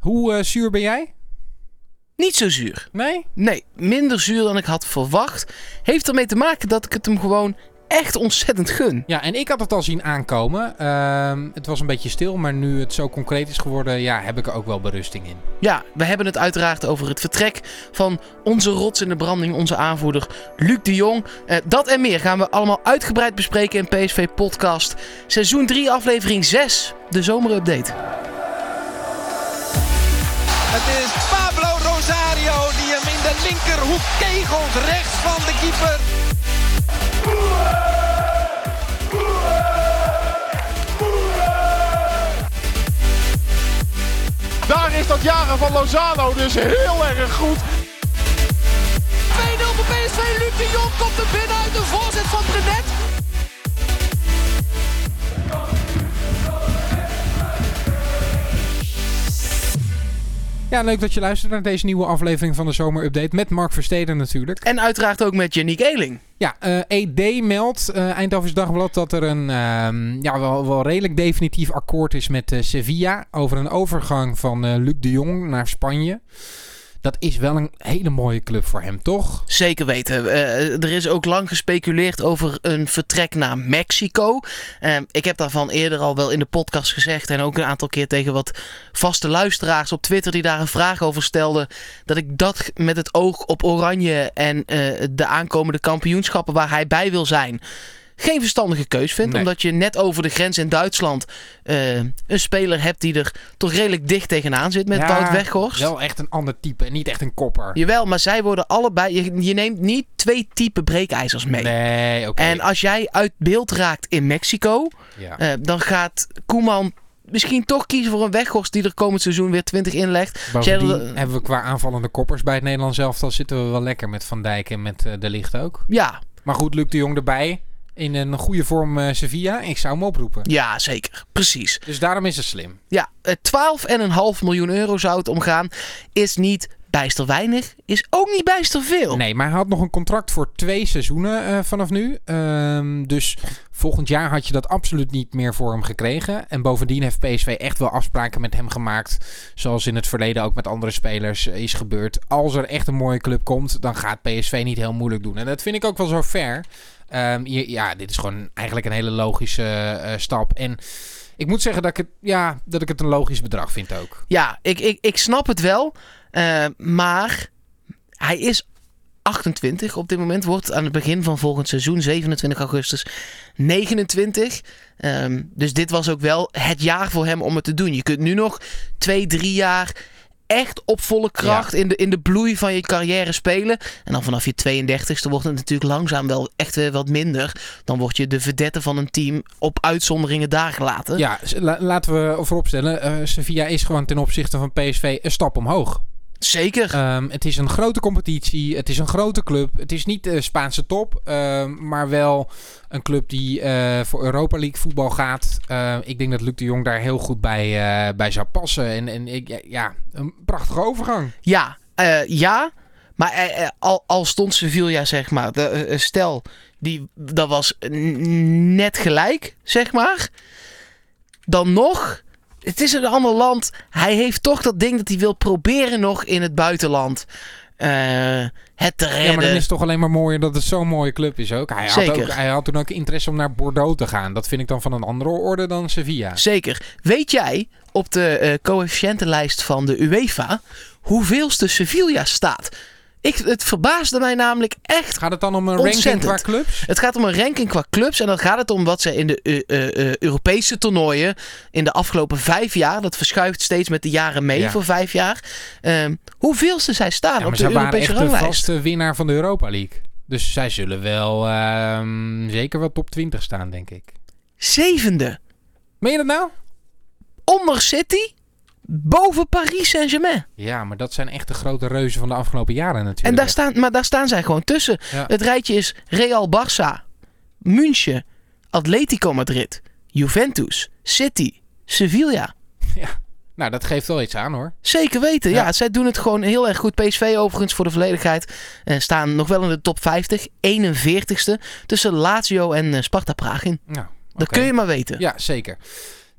Hoe uh, zuur ben jij? Niet zo zuur. Nee? Nee, minder zuur dan ik had verwacht. Heeft ermee te maken dat ik het hem gewoon echt ontzettend gun. Ja, en ik had het al zien aankomen. Uh, het was een beetje stil, maar nu het zo concreet is geworden, ja, heb ik er ook wel berusting in. Ja, we hebben het uiteraard over het vertrek van onze rots in de branding, onze aanvoerder Luc de Jong. Uh, dat en meer gaan we allemaal uitgebreid bespreken in PSV Podcast. Seizoen 3, aflevering 6, de zomerupdate. Het is Pablo Rosario die hem in de linkerhoek kegelt, rechts van de keeper. Daar is dat jagen van Lozano dus heel erg goed. 2-0 voor PSV. Luc de Jong komt er binnen uit de voorzet van Brenet. Ja, leuk dat je luistert naar deze nieuwe aflevering van de Zomerupdate. Met Mark Versteden natuurlijk. En uiteraard ook met Jenny Geling. Ja, uh, eh, ED meldt, uh, Eindhovens Dagblad, dat er een uh, ja, wel, wel redelijk definitief akkoord is met uh, Sevilla over een overgang van Luc de Jong naar Spanje. Dat is wel een hele mooie club voor hem, toch? Zeker weten. Uh, er is ook lang gespeculeerd over een vertrek naar Mexico. Uh, ik heb daarvan eerder al wel in de podcast gezegd. En ook een aantal keer tegen wat vaste luisteraars op Twitter die daar een vraag over stelden. Dat ik dat met het oog op Oranje en uh, de aankomende kampioenschappen waar hij bij wil zijn geen verstandige keus vindt. Omdat je net over de grens in Duitsland uh, een speler hebt die er toch redelijk dicht tegenaan zit met ja, Wout Weghorst. Wel echt een ander type en niet echt een kopper. Jawel, maar zij worden allebei... Je, je neemt niet twee type breekijzers mee. Nee, oké. Okay. En als jij uit beeld raakt in Mexico, ja. uh, dan gaat Koeman misschien toch kiezen voor een Weghorst die er komend seizoen weer 20 inlegt. Bovendien hebben we qua aanvallende koppers bij het Nederlands zelf, dan zitten we wel lekker met Van Dijk en met uh, De Licht ook. Ja. Maar goed, Luc de Jong erbij in een goede vorm uh, Sevilla. Ik zou hem oproepen. Ja, zeker. Precies. Dus daarom is het slim. Ja, 12,5 miljoen euro zou het omgaan. Is niet bijster weinig, is ook niet bijster veel. Nee, maar hij had nog een contract voor twee seizoenen uh, vanaf nu. Um, dus volgend jaar had je dat absoluut niet meer voor hem gekregen. En bovendien heeft PSV echt wel afspraken met hem gemaakt. Zoals in het verleden ook met andere spelers is gebeurd. Als er echt een mooie club komt, dan gaat PSV niet heel moeilijk doen. En dat vind ik ook wel zo fair. Um, ja, dit is gewoon eigenlijk een hele logische uh, stap. En ik moet zeggen dat ik, het, ja, dat ik het een logisch bedrag vind ook. Ja, ik, ik, ik snap het wel. Uh, maar hij is 28 op dit moment. Wordt aan het begin van volgend seizoen, 27 augustus, 29. Um, dus dit was ook wel het jaar voor hem om het te doen. Je kunt nu nog twee, drie jaar echt op volle kracht ja. in, de, in de bloei van je carrière spelen. En dan vanaf je 32ste wordt het natuurlijk langzaam wel echt weer wat minder. Dan word je de verdette van een team op uitzonderingen daar gelaten. Ja, laten we vooropstellen. Uh, Sevilla is gewoon ten opzichte van PSV een stap omhoog. Zeker. Um, het is een grote competitie. Het is een grote club. Het is niet de Spaanse top. Um, maar wel een club die uh, voor Europa League voetbal gaat. Uh, ik denk dat Luc de Jong daar heel goed bij, uh, bij zou passen. En, en ik, ja, een prachtige overgang. Ja, ja. Maar al, al stond Sevilla, zeg maar. De, stel, die, dat was net gelijk, zeg maar. Dan nog het is een ander land. Hij heeft toch dat ding dat hij wil proberen nog in het buitenland. Uh, het te redden. Ja, maar dan is het toch alleen maar mooi dat het zo'n mooie club is ook. Hij, Zeker. Had ook. hij had toen ook interesse om naar Bordeaux te gaan. Dat vind ik dan van een andere orde dan Sevilla. Zeker. Weet jij op de uh, coëfficiëntenlijst van de UEFA hoeveelste Sevilla staat? Ik, het verbaasde mij namelijk echt. Gaat het dan om een ranking qua clubs? Het gaat om een ranking qua clubs. En dan gaat het om wat ze in de uh, uh, Europese toernooien. in de afgelopen vijf jaar. dat verschuift steeds met de jaren mee ja. voor vijf jaar. Uh, hoeveelste zij staan ja, op de Europese ranglijst. de vaste winnaar van de Europa League. Dus zij zullen wel ehm, zeker wel top 20 staan, denk ik. Zevende. Meen je dat nou? Onder City boven Paris Saint-Germain. Ja, maar dat zijn echt de grote reuzen van de afgelopen jaren natuurlijk. En daar staan, maar daar staan zij gewoon tussen. Ja. Het rijtje is Real Barça, München, Atletico Madrid, Juventus, City, Sevilla. Ja. Nou, dat geeft wel iets aan hoor. Zeker weten. Ja, ja zij doen het gewoon heel erg goed. PSV overigens voor de volledigheid uh, staan nog wel in de top 50. 41ste tussen Lazio en uh, Sparta Praag in. Nou, okay. Dat kun je maar weten. Ja, zeker.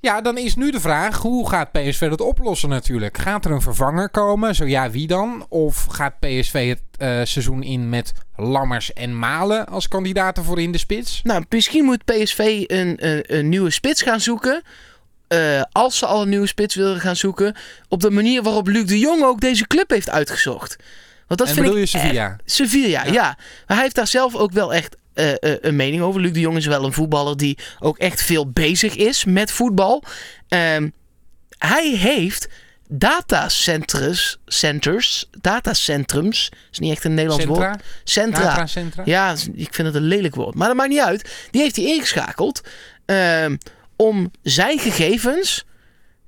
Ja, dan is nu de vraag, hoe gaat PSV dat oplossen natuurlijk? Gaat er een vervanger komen? Zo ja, wie dan? Of gaat PSV het eh, seizoen in met Lammers en Malen als kandidaten voor in de spits? Nou, misschien moet PSV een, een, een nieuwe spits gaan zoeken. Eh, als ze al een nieuwe spits willen gaan zoeken. Op de manier waarop Luc de Jong ook deze club heeft uitgezocht. Want dat en vind bedoel ik je Sevilla? echt- Sevilla, ja. Maar hij heeft daar zelf ook wel echt eh, eh, een mening over. Luc de Jong is wel een voetballer die ook echt veel bezig is met voetbal. Ehm, hij heeft datacenters, centers, datacentrums, is niet echt een Nederlands woord. Centra? Centra. Data Centra? Ja, ik vind het een lelijk woord. Maar dat maakt niet uit. Die heeft hij ingeschakeld ehm, om zijn gegevens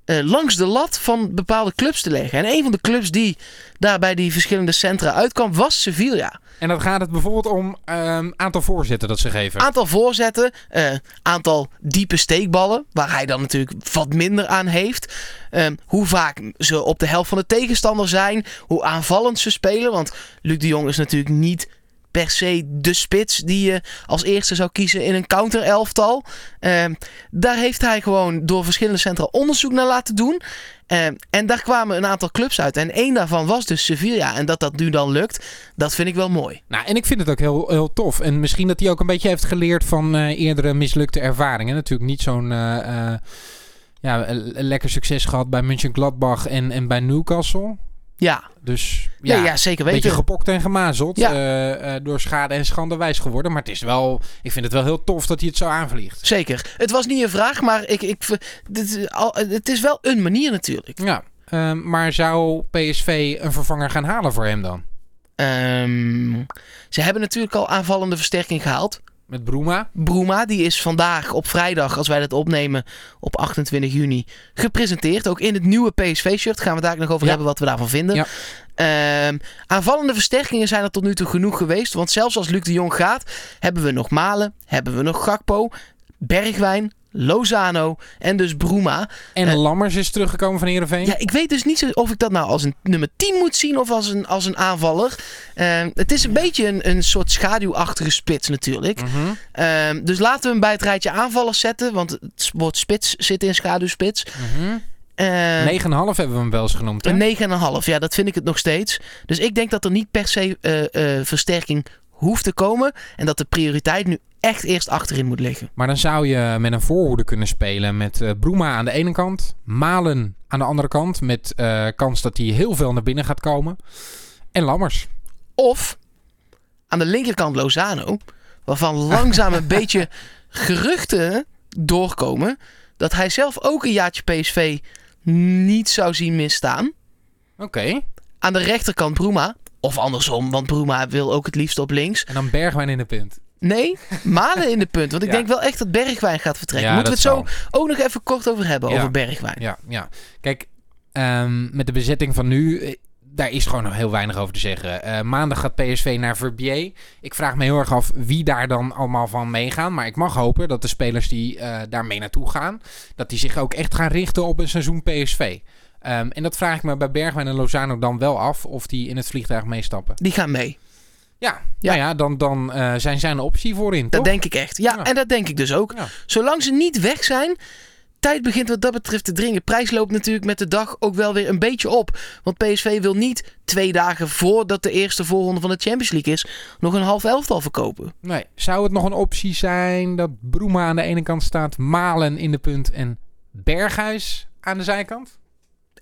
eh, langs de lat van bepaalde clubs te leggen. En een van de clubs die daar bij die verschillende centra uitkwam was Sevilla. En dan gaat het bijvoorbeeld om ehm aantal voorzetten dat ze geven. Aantal voorzetten, eh, aantal diepe steekballen, waar hij dan natuurlijk wat minder aan heeft. Ehm, hoe vaak ze op de helft van de tegenstander zijn, hoe aanvallend ze spelen. Want Luc de Jong is natuurlijk niet per se de spits die je als eerste zou kiezen in een counter-elftal. Ehm, daar heeft hij gewoon door verschillende centra onderzoek naar laten doen. Ehm, en daar kwamen een aantal clubs uit. En één daarvan was dus Sevilla. En dat dat nu dan lukt, dat vind ik wel mooi. Nou, en ik vind het ook heel, heel tof. En misschien dat hij ook een beetje heeft geleerd van eh, eerdere mislukte ervaringen. Natuurlijk niet zo'n eh, eh, ja, lekker succes gehad bij Mönchengladbach en, en bij Newcastle. Ja, Dus ja, ja, ja zeker een beetje weten. gepokt en gemazeld. Ja. eh, eh, door schade en schande wijs geworden. Maar het is wel, ik vind het wel heel tof dat hij het zo aanvliegt. Zeker. Het was niet een vraag, maar ik, ik, dit, is al- het is wel een manier natuurlijk. Ja, ehm, maar zou PSV een vervanger gaan halen voor hem dan? Ehm, ze hebben natuurlijk al aanvallende versterking gehaald. Met Bruma? Bruma, die is vandaag op vrijdag, als wij dat opnemen, op 28 juni, gepresenteerd. Ook in het nieuwe PSV-shirt. Gaan we daar nog over Ja. hebben wat we daarvan vinden. Ja. Ehm, aanvallende versterkingen zijn er tot nu toe genoeg geweest. Want zelfs als Luc de Jong gaat, hebben we nog Malen, hebben we nog Gakpo, Bergwijn, Lozano en dus Bruma. En Eh, Lammers is teruggekomen van Heerenveen? Ja, ik weet dus niet zo of ik dat nou als een nummer 10 moet zien of als een, als een aanvaller. Ehm, het is een beetje een, een soort schaduwachtige spits natuurlijk. Mhm. Ehm, dus laten we hem bij het rijtje aanvallers zetten, want het woord spits zit in schaduwspits. Mhm. Ehm 9,5 hebben we hem wel eens genoemd. Hè? een 9,5, ja, dat vind ik het nog steeds. Dus ik denk dat er niet per se eh, eh, versterking hoeft te komen. En dat de prioriteit nu echt eerst achterin moet liggen. Maar dan zou je met een voorhoede kunnen spelen met eh Bruma aan de ene kant, Malen aan de andere kant, met eh, kans dat hij heel veel naar binnen gaat komen. En Lammers. Of aan de linkerkant Lozano, waarvan langzaam een beetje geruchten doorkomen dat hij zelf ook een jaartje PSV niet zou zien misstaan. Oké. Aan de rechterkant Bruma, of andersom, want Bruma wil ook het liefst op links. En dan Bergwijn in de punt. Nee, Malen in de punt, want ik Ja. denk wel echt dat Bergwijn gaat vertrekken. Ja, Moeten we het zo ook nog even kort over hebben, Ja. over Bergwijn. Ja, ja. Kijk, ehm, met de bezetting van nu, eh, daar is gewoon nog heel weinig over te zeggen. Eh, maandag gaat PSV naar Verbier. Ik vraag me heel erg af wie daar dan allemaal van meegaan. Maar ik mag hopen dat de spelers die eh daarmee naartoe gaan, dat die zich ook echt gaan richten op een seizoen PSV. Ehm, en dat vraag ik me bij Bergwijn en Lozano dan wel af of die in het vliegtuig meestappen. Die gaan mee. Ja, Ja. Nou ja dan, dan eh, zijn zij een optie voorin, Dat toch? denk ik echt. Ja, Ja. en dat denk ik dus ook. Ja. Zolang ze niet weg zijn, tijd begint wat dat betreft te dringen. Prijs loopt natuurlijk met de dag ook wel weer een beetje op. Want PSV wil niet twee dagen voordat de eerste voorronde van de Champions League is, nog een half elftal verkopen. Nee. Zou het nog een optie zijn dat Broema aan de ene kant staat, Malen in de punt en Berghuis aan de zijkant?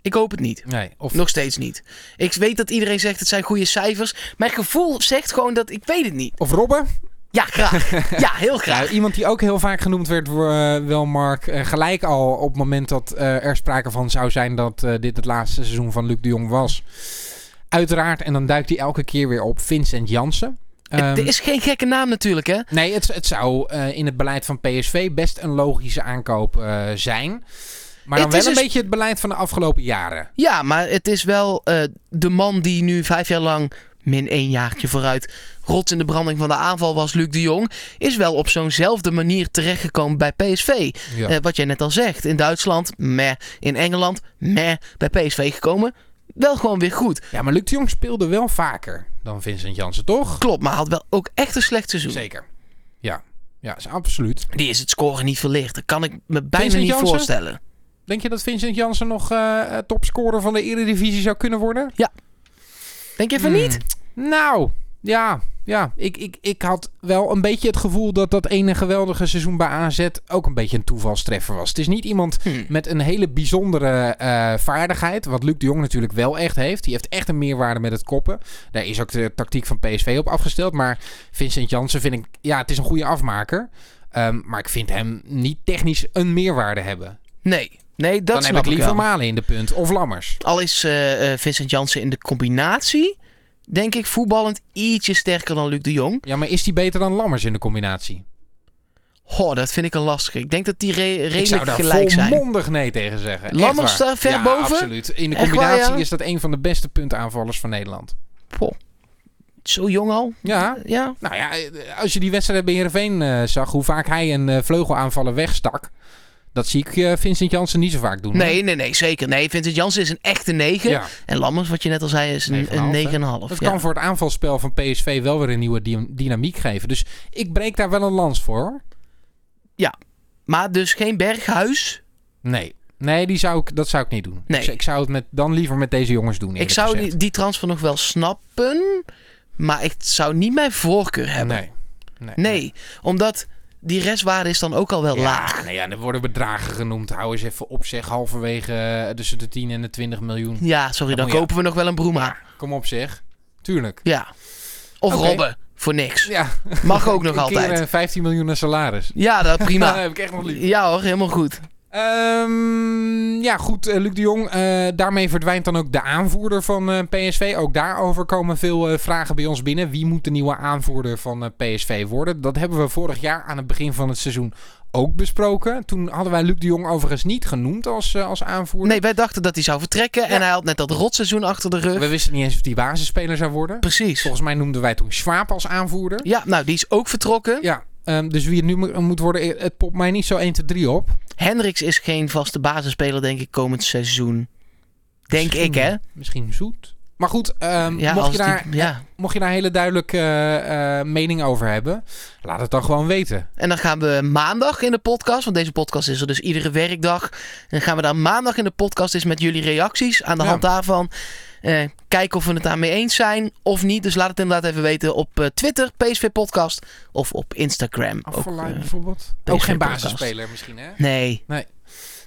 Ik hoop het niet. Nee. Of Nog steeds niet. Ik weet dat iedereen zegt het zijn goede cijfers. Mijn gevoel zegt gewoon dat ik weet het niet. Of Robben? Ja, graag. Ja, heel Ja, graag. iemand die ook heel vaak genoemd werd, eh, wel Mark. eh, gelijk al op het moment dat eh, er sprake van zou zijn dat dit het laatste seizoen van Luc de Jong was. Uiteraard, en dan duikt hij elke keer weer op Vincent Jansen. Ehm, het is geen gekke naam natuurlijk, hè? Nee, het, het zou eh, in het beleid van PSV best een logische aankoop eh, zijn. Maar dan wel is een dus- beetje het beleid van de afgelopen jaren. Ja, maar het is wel eh, de man die nu vijf jaar lang, min één jaartje vooruit, rots in de branding van de aanval was, Luc de Jong, is wel op zo'nzelfde manier terechtgekomen bij PSV. Ja. Eh, wat jij net al zegt. In Duitsland, meh. In Engeland, meh. Bij PSV gekomen, wel gewoon weer goed. ja, maar Luc de Jong speelde wel vaker dan Vincent Jansen, toch? Klopt, maar had wel ook echt een slecht seizoen. Zeker. Ja. Ja, is absoluut. Die is het scoren niet verlicht. Dat kan ik me bijna Vincent niet Janssen? voorstellen. Denk je dat Vincent Jansen nog eh, topscorer van de Eredivisie zou kunnen worden? Denk je van Hmm. niet? Nou, ja. Ja, ik, ik, ik had wel een beetje het gevoel dat dat ene geweldige seizoen bij AZ ook een beetje een toevalstreffer was. Het is niet iemand Hmm. met een hele bijzondere eh, vaardigheid. Wat Luc de Jong natuurlijk wel echt heeft. Die heeft echt een meerwaarde met het koppen. Daar is ook de tactiek van PSV op afgesteld. Maar Vincent Jansen vind ik... Ja, het is een goede afmaker. Ehm, maar ik vind hem niet technisch een meerwaarde hebben. Nee. Nee, dat Dan heb snap ik ik liever. Malen in de punt. Of Lammers. Al is eh, eh, Vincent Jansen in de combinatie, denk ik, voetballend ietsje sterker dan Luc de Jong. Ja, maar is die beter dan Lammers in de combinatie? Goh, dat vind ik een lastige. Ik denk dat die re- Ik zou redelijk daar gelijk zijn. volmondig nee tegen zeggen. Lammers daar ver ja, boven? absoluut. In de Echt waar, combinatie ja? is dat een van de beste puntaanvallers van Nederland. Poh. Zo jong al? Ja, Ja. nou ja, eh, als je die wedstrijd bij Heerenveen eh zag, hoe vaak hij een eh, vleugelaanvaller wegstak. Dat zie ik eh, Vincent Jansen niet zo vaak doen. Nee, nee, nee, zeker. Nee, Vincent Jansen is een echte 9. Ja, En Lammers, wat je net al zei, is een 9,5, een hè? 9,5. dat ja. kan voor het aanvalspel van PSV wel weer een nieuwe dy- dynamiek geven. Dus ik breek daar wel een lans voor. hoor. Maar dus geen Berghuis. Nee, nee die zou ik, dat zou ik niet doen. Nee. Ik, ik zou het met, dan liever met deze jongens doen. Ik zou die transfer nog wel snappen. Maar ik zou niet mijn voorkeur hebben. Nee. Nee. Nee, omdat die restwaarde is dan ook al wel Ja, laag. nee, ja, er worden bedragen genoemd. Hou eens even op zeg. Halverwege eh, tussen de 10 en de 20 miljoen. Ja, sorry, dan kopen we nog wel een Broema. Kom op zeg. Tuurlijk. Ja. Of. Robben, voor niks. Ja. Mag ook nog Een keer, altijd. eh, 15 miljoen aan salaris. Ja, dat dat prima. heb ik echt nog lief. Ja hoor, helemaal goed. Ehm, ja, goed. eh, Luc de Jong. eh, daarmee verdwijnt dan ook de aanvoerder van eh, PSV. Ook daarover komen veel vragen bij ons binnen. Wie moet de nieuwe aanvoerder van PSV worden? Dat hebben we vorig jaar aan het begin van het seizoen ook besproken. Toen hadden wij Luc de Jong overigens niet genoemd als, als aanvoerder. Nee, wij dachten dat hij zou vertrekken. En hij had net dat rotseizoen achter de rug. We wisten niet eens of die basisspeler zou worden. Precies. Volgens mij noemden wij toen Schwab als aanvoerder. Ja, nou, die is ook vertrokken. Ja, ehm, dus wie het nu mo- moet worden, eh, het popt mij niet zo 1, 2, 3 op. Hendricks is geen vaste basisspeler, denk ik, komend seizoen. Denk Misschien- ik, hè? Misschien zoet. Maar goed, ehm, Ja, mocht, je daar, die, ja. mocht je daar hele duidelijke eh, eh, mening over hebben, laat het dan gewoon weten. En dan gaan we maandag in de podcast, want deze podcast is er dus iedere werkdag. En dan gaan we dan maandag in de podcast eens met jullie reacties. Aan de Ja. hand daarvan eh, kijken of we het daarmee eens zijn of niet. Dus laat het inderdaad even weten op eh, Twitter, PSV Podcast, of op Instagram. Ook, Afvalijn eh, bijvoorbeeld. PSV Ook geen podcast. basisspeler misschien, hè? nee.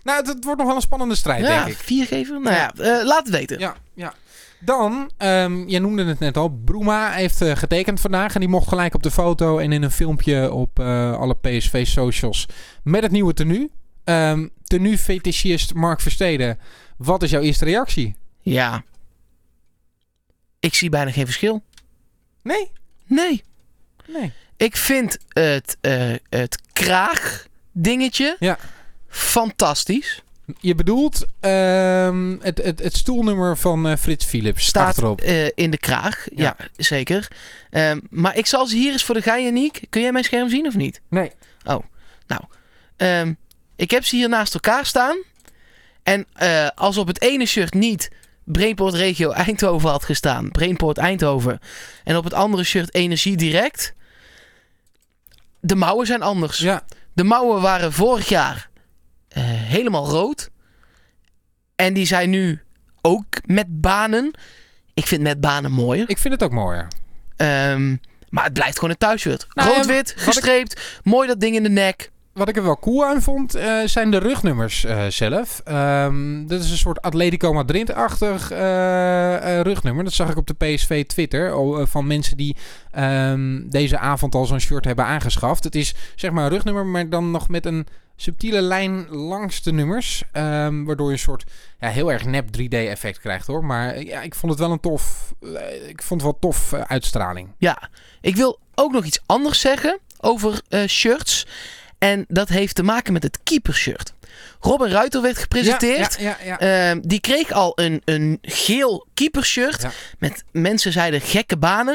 Nou, het, het wordt nog wel een spannende strijd, Ja, denk ik. vier geven? Nou ja, eh, laat het weten. Ja, ja. Dan, ehm jij noemde het net al, Bruma heeft getekend vandaag. En die mocht gelijk op de foto en in een filmpje op eh, alle PSV-socials met het nieuwe tenue. Ehm tenue-fetischist Mark Versteden, wat is jouw eerste reactie? Ja. Ik zie bijna geen verschil. Nee? Nee. Nee. Ik vind het, eh het kraagdingetje Ja. fantastisch. Je bedoelt ehm, het, het, het stoelnummer van eh, Frits Philips. Staat achterop. eh, in de kraag. Ja, Ja. zeker. Ehm, maar ik zal ze hier eens voor de gein. Kun jij mijn scherm zien of niet? Nee. Ehm, ik heb ze hier naast elkaar staan. En als op het ene shirt niet Brainport Regio Eindhoven had gestaan. Brainport Eindhoven. En op het andere shirt Energie Direct. De mouwen zijn anders. Ja, De mouwen waren vorig jaar eh, helemaal rood. En die zijn nu ook met banen. Ik vind met banen mooier. ik vind het ook mooier. Ehm, maar het blijft gewoon een thuisshirt. Nou Rood-wit, ik- gestreept. Mooi dat ding in de nek. Wat ik er wel cool aan vond, eh, zijn de rugnummers eh, zelf. Ehm dat is een soort Atletico Madrid-achtig eh, rugnummer. Dat zag ik op de PSV Twitter eh, van mensen die ehm, deze avond al zo'n shirt hebben aangeschaft. Het is zeg maar een rugnummer, maar dan nog met een subtiele lijn langs de nummers. ehm, waardoor je een soort ja, heel erg nep 3D-effect krijgt hoor. Maar ja, ik vond het wel een tof, ik vond het wel tof uitstraling. Ja, ik wil ook nog iets anders zeggen over shirts. En dat heeft te maken met het keepershirt. Robin Ruiter werd gepresenteerd. Ja, ja, ja, ja. Ehm, die kreeg al een, een geel keepershirt. Met mensen zeiden gekke banen.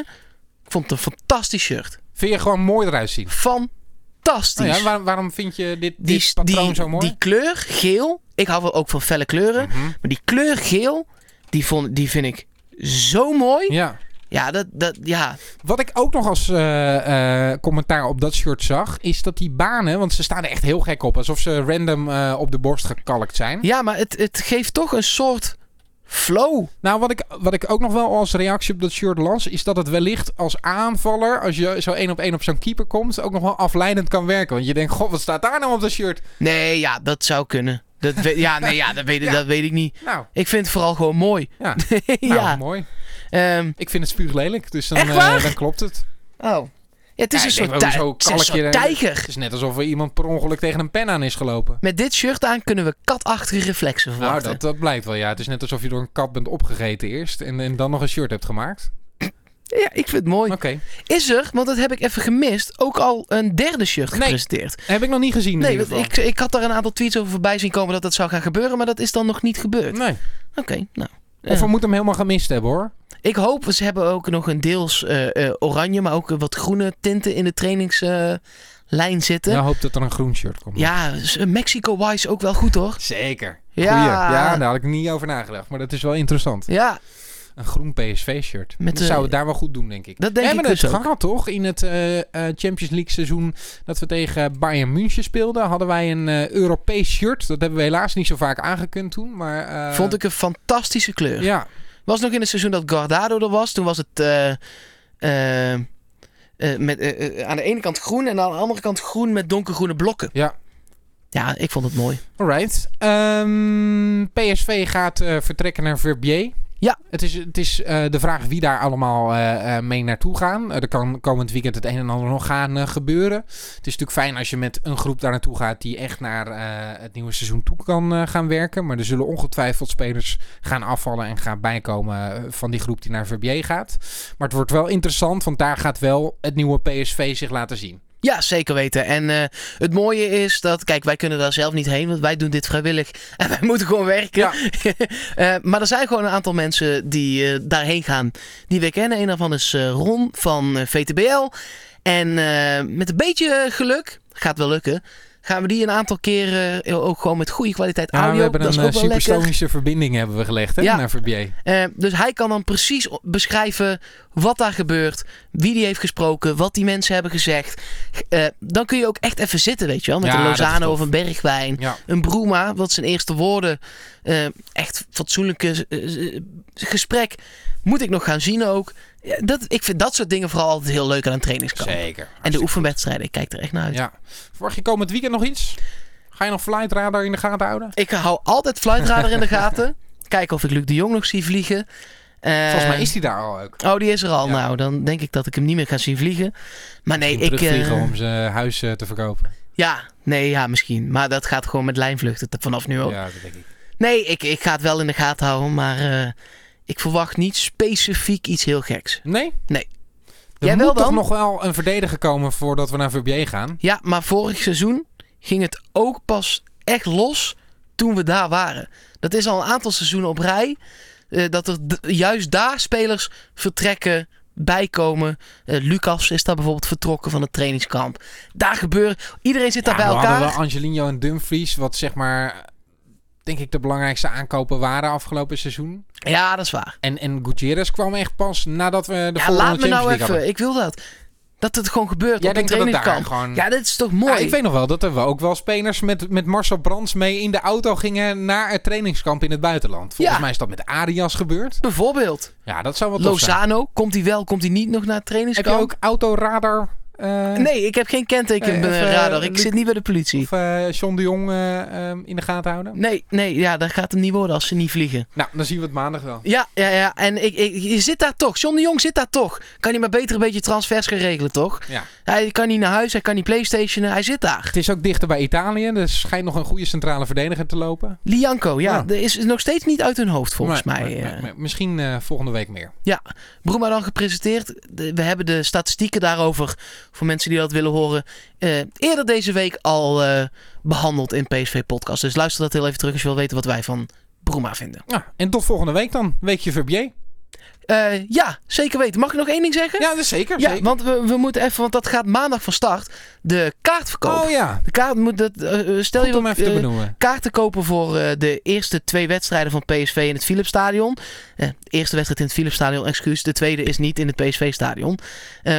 Ik vond het een fantastisch shirt. Vind je gewoon mooi eruit zien? Fantastisch. Nou waar- waarom vind je dit, die, dit patroon die, zo mooi? die kleur geel. Ik hou wel ook van felle kleuren. Mhm. Maar die kleur geel, die, vond, die vind ik zo mooi. Ja, Ja, dat, dat, ja. Wat ik ook nog als eh, eh, commentaar op dat shirt zag, is dat die banen, want ze staan er echt heel gek op, alsof ze random eh, op de borst gekalkt zijn. ja, maar het, het geeft toch een soort flow. Nou, wat ik, wat ik ook nog wel als reactie op dat shirt las, is dat het wellicht als aanvaller, als je zo één op één op zo'n keeper komt, ook nog wel afleidend kan werken. Want je denkt, god, wat staat daar nou op dat shirt? Nee, ja, dat zou kunnen. Dat weet, ja, nee, ja, dat, weet, Ja. dat weet ik niet. Nou, Ik vind het vooral gewoon mooi. ja, nou, ja. mooi. Ehm, Ik vind het spuuglelijk, dus dan, eh, dan klopt het. oh. Ja, het is Ja, een soort, het is een je- tijger. Het is net alsof er iemand per ongeluk tegen een pen aan is gelopen. Met dit shirt aan kunnen we katachtige reflexen Nou, verwachten. dat, dat blijkt wel, ja. Het is net alsof je door een kat bent opgegeten eerst en, en dan nog een shirt hebt gemaakt. Ja, ik vind het mooi. Oké. Is er, want dat heb ik even gemist, ook al een derde shirt Nee. gepresenteerd? Heb ik nog niet gezien Nee, ik, ik had daar een aantal tweets over voorbij zien komen dat dat zou gaan gebeuren, maar dat is dan nog niet gebeurd. Nee. Oké, nou. Of we moeten hem helemaal gemist hebben, hoor. ik hoop, ze hebben ook nog een deels eh, eh, oranje, maar ook wat groene tinten in de trainingslijn zitten. Ja, Ja, hoop dat er een groen shirt komt. dus, eh, Mexico-wise ook wel goed hoor. Zeker. Ja. Goeie. Ja, daar had ik niet over nagedacht. Maar dat is wel interessant. Ja, Een groen PSV-shirt. Met dat zou het daar wel goed doen, denk ik. Dat denk we ik hebben het dus ook. gehad, toch? In het eh, eh, Champions League seizoen dat we tegen Bayern München speelden, hadden wij een eh, Europees shirt. Dat hebben we helaas niet zo vaak aangekund toen. Maar, eh, vond ik een fantastische kleur. Ja, Was nog in het seizoen dat Guardado er was. Toen was het eh, eh, eh, met, eh, eh, aan de ene kant groen en aan de andere kant groen met donkergroene blokken. ja. Ja, ik vond het mooi. Alright. Ehm, PSV gaat eh, vertrekken naar Verbier. Ja. Het is, het is eh, de vraag wie daar allemaal eh, mee naartoe gaan. Er kan komend weekend het een en ander nog gaan gebeuren. Het is natuurlijk fijn als je met een groep daar naartoe gaat die echt naar het nieuwe seizoen toe kan gaan werken. Maar er zullen ongetwijfeld spelers gaan afvallen en gaan bijkomen van die groep die naar Verbier gaat. Maar het wordt wel interessant, want daar gaat wel het nieuwe PSV zich laten zien. Ja, zeker weten. En eh, het mooie is dat, kijk, wij kunnen daar zelf niet heen, want wij doen dit vrijwillig en wij moeten gewoon werken. Ja. Eh, maar er zijn gewoon een aantal mensen die eh, daarheen gaan die we kennen. Een daarvan is Ron van VTBL. En met een beetje geluk, gaat wel lukken, gaan we die een aantal keren eh, ook gewoon met goede kwaliteit Ja, audio. we hebben dat een eh, supersonische verbinding hebben we gelegd hè, Ja. naar Verbier. Eh, dus hij kan dan precies beschrijven wat daar gebeurt, wie die heeft gesproken, wat die mensen hebben gezegd. Dan kun je ook echt even zitten, weet je wel, met Ja, een Lozano of een Bergwijn. Ja. Een Broema, wat zijn eerste woorden, echt fatsoenlijke gesprek, moet ik nog gaan zien ook. Ja, dat, ik vind dat soort dingen vooral altijd heel leuk aan een trainingskamp. Zeker. En de oefenwedstrijden, ik kijk er echt naar uit. Ja. Verwacht je komend weekend nog iets? Ga je nog Flight Radar in de gaten houden? Ik hou altijd Flightradar in de gaten. Kijken of ik Luc de Jong nog zie vliegen. Eh, Volgens mij is die daar al ook. Oh, die is er al. Ja. Nou, dan denk ik dat ik hem niet meer ga zien vliegen. Maar nee, ik... terugvliegen eh, om zijn huis eh, te verkopen. ja, nee, ja, misschien. Maar dat gaat gewoon met lijnvluchten vanaf nu ook. Ja, dat denk ik. Nee, ik, ik ga het wel in de gaten houden, maar eh, ik verwacht niet specifiek iets heel geks. Nee? Nee. Er Jij moet wel toch dan? nog wel een verdediger komen voordat we naar Verbier gaan? Ja, maar vorig seizoen ging het ook pas echt los toen we daar waren. Dat is al een aantal seizoenen op rij. eh, dat er juist daar spelers vertrekken, bijkomen. Eh, Lucas is daar bijvoorbeeld vertrokken van het trainingskamp. Daar gebeurt... Iedereen zit daar Ja, bij we elkaar. hadden wel Angelino en Dumfries, wat zeg maar, denk ik de belangrijkste aankopen waren afgelopen seizoen. Ja, dat is waar. En, en Gutierrez kwam echt pas nadat we de Ja, volgende laat me nou even. hadden. Ik wil dat. Dat het gewoon gebeurt Jij op denkt dat daar trainingskamp. gewoon... Ja, dit is toch mooi? Ja, ik weet nog wel dat er wel ook wel spelers met, met Marcel Brands mee in de auto gingen naar het trainingskamp in het buitenland. Volgens Ja. mij is dat met Arias gebeurd. Bijvoorbeeld. Ja, dat zou zijn. Lozano, komt hij wel, komt hij niet nog naar het Heb je trainingskamp? ook autoradar? Eh, Nee, ik heb geen kenteken Nee, bij mijn even, radar. Ik Luc- zit niet bij de politie. Of eh John de Jong eh, ehm, in de gaten houden? Nee, nee, ja, dat gaat hem niet worden als ze niet vliegen. Nou, dan zien we het maandag wel. Ja, ja, ja. En ik, ik, je zit daar toch. John de Jong zit daar toch. Kan hij maar beter een beetje transfers gaan regelen, toch? Ja. Hij kan niet naar huis, hij kan niet playstationen. Hij zit daar. Het is ook dichter bij Italië. Er schijnt nog een goede centrale verdediger te lopen. Lianco, ja. Er is nog steeds niet uit hun hoofd, volgens Maar- mij. maar- eh. maar- misschien eh, volgende week meer. Ja, Broema dan gepresenteerd. We hebben de statistieken daarover, voor mensen die dat willen horen, eh, eerder deze week al eh, behandeld in PSV Podcast. Dus luister dat heel even terug als je wil weten wat wij van Broema vinden. Ja, en tot volgende week dan. Weekje Verbier. Eh, ja, zeker weten. Mag ik nog één ding zeggen? Ja, dat is zeker. Ja, zeker. want we, we moeten even, want dat gaat maandag van start. De kaartverkoop. Oh ja, De kaart moet dat. eh, eh, stel goed je om even te benoemen. kaarten kopen voor de eerste twee wedstrijden van PSV in het Philipsstadion. De eerste wedstrijd in het Philipsstadion, excuus. De tweede is niet in het PSV-stadion.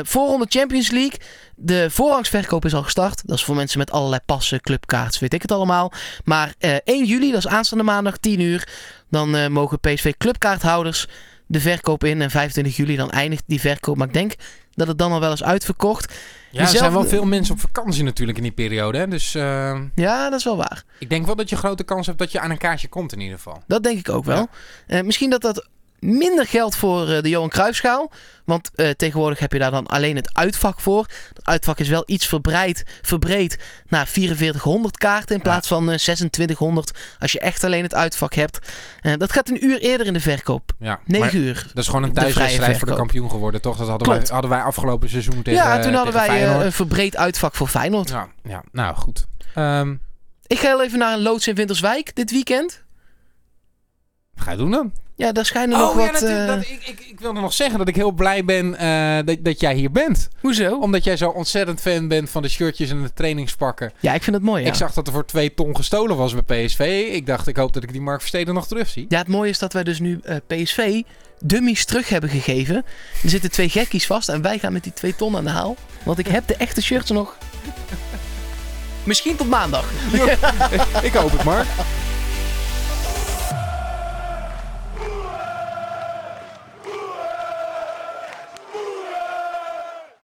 Voorronde Champions League. De voorrangsverkoop is al gestart. Dat is voor mensen met allerlei passen, clubkaarts, weet ik het allemaal. Maar eh 1 juli, dat is aanstaande maandag, 10 uur. Dan mogen PSV clubkaarthouders de verkoop in. En 25 juli dan eindigt die verkoop. Maar ik denk dat het dan al wel is uitverkocht. Ja, er zijn wel veel mensen op vakantie natuurlijk in die periode. Hè? Dus eh, Ja, dat is wel waar. ik denk wel dat je grote kans hebt dat je aan een kaartje komt in ieder geval. Dat denk ik ook wel. Eh, misschien dat dat minder geldt voor eh, de Johan Cruijffschaal. Want eh, tegenwoordig heb je daar dan alleen het uitvak voor. Dat uitvak is wel iets verbreid, verbreed naar 4400 kaarten in plaats van eh, 2600 als je echt alleen het uitvak hebt. Eh, dat gaat een uur eerder in de verkoop. Ja, 9 maar uur. dat is gewoon een thuiswedstrijd voor de kampioen geworden, toch? Dat hadden, wij, hadden wij afgelopen seizoen tegen ja, toen hadden wij eh, een verbreed uitvak voor Feyenoord. Ja, ja, nou goed. Ehm, Ik ga heel even naar een loods in Winterswijk dit weekend. ga je doen dan? Ja, daar schijnen nog Oh ja, wat... natuurlijk. eh, dat, ik, ik, ik wilde nog zeggen dat ik heel blij ben eh, dat, dat jij hier bent. Hoezo? Omdat jij zo ontzettend fan bent van de shirtjes en de trainingspakken. Ja, ik vind het mooi, ja. Ik zag dat er voor twee ton gestolen was bij PSV. Ik dacht, ik hoop dat ik die Mark Versteden nog terugzie. Ja, het mooie is dat wij dus nu eh, PSV dummies terug hebben gegeven. Er zitten twee gekkies vast en wij gaan met die twee ton aan de haal. Want ik heb de echte shirts nog. Misschien tot maandag. ik hoop het, Mark.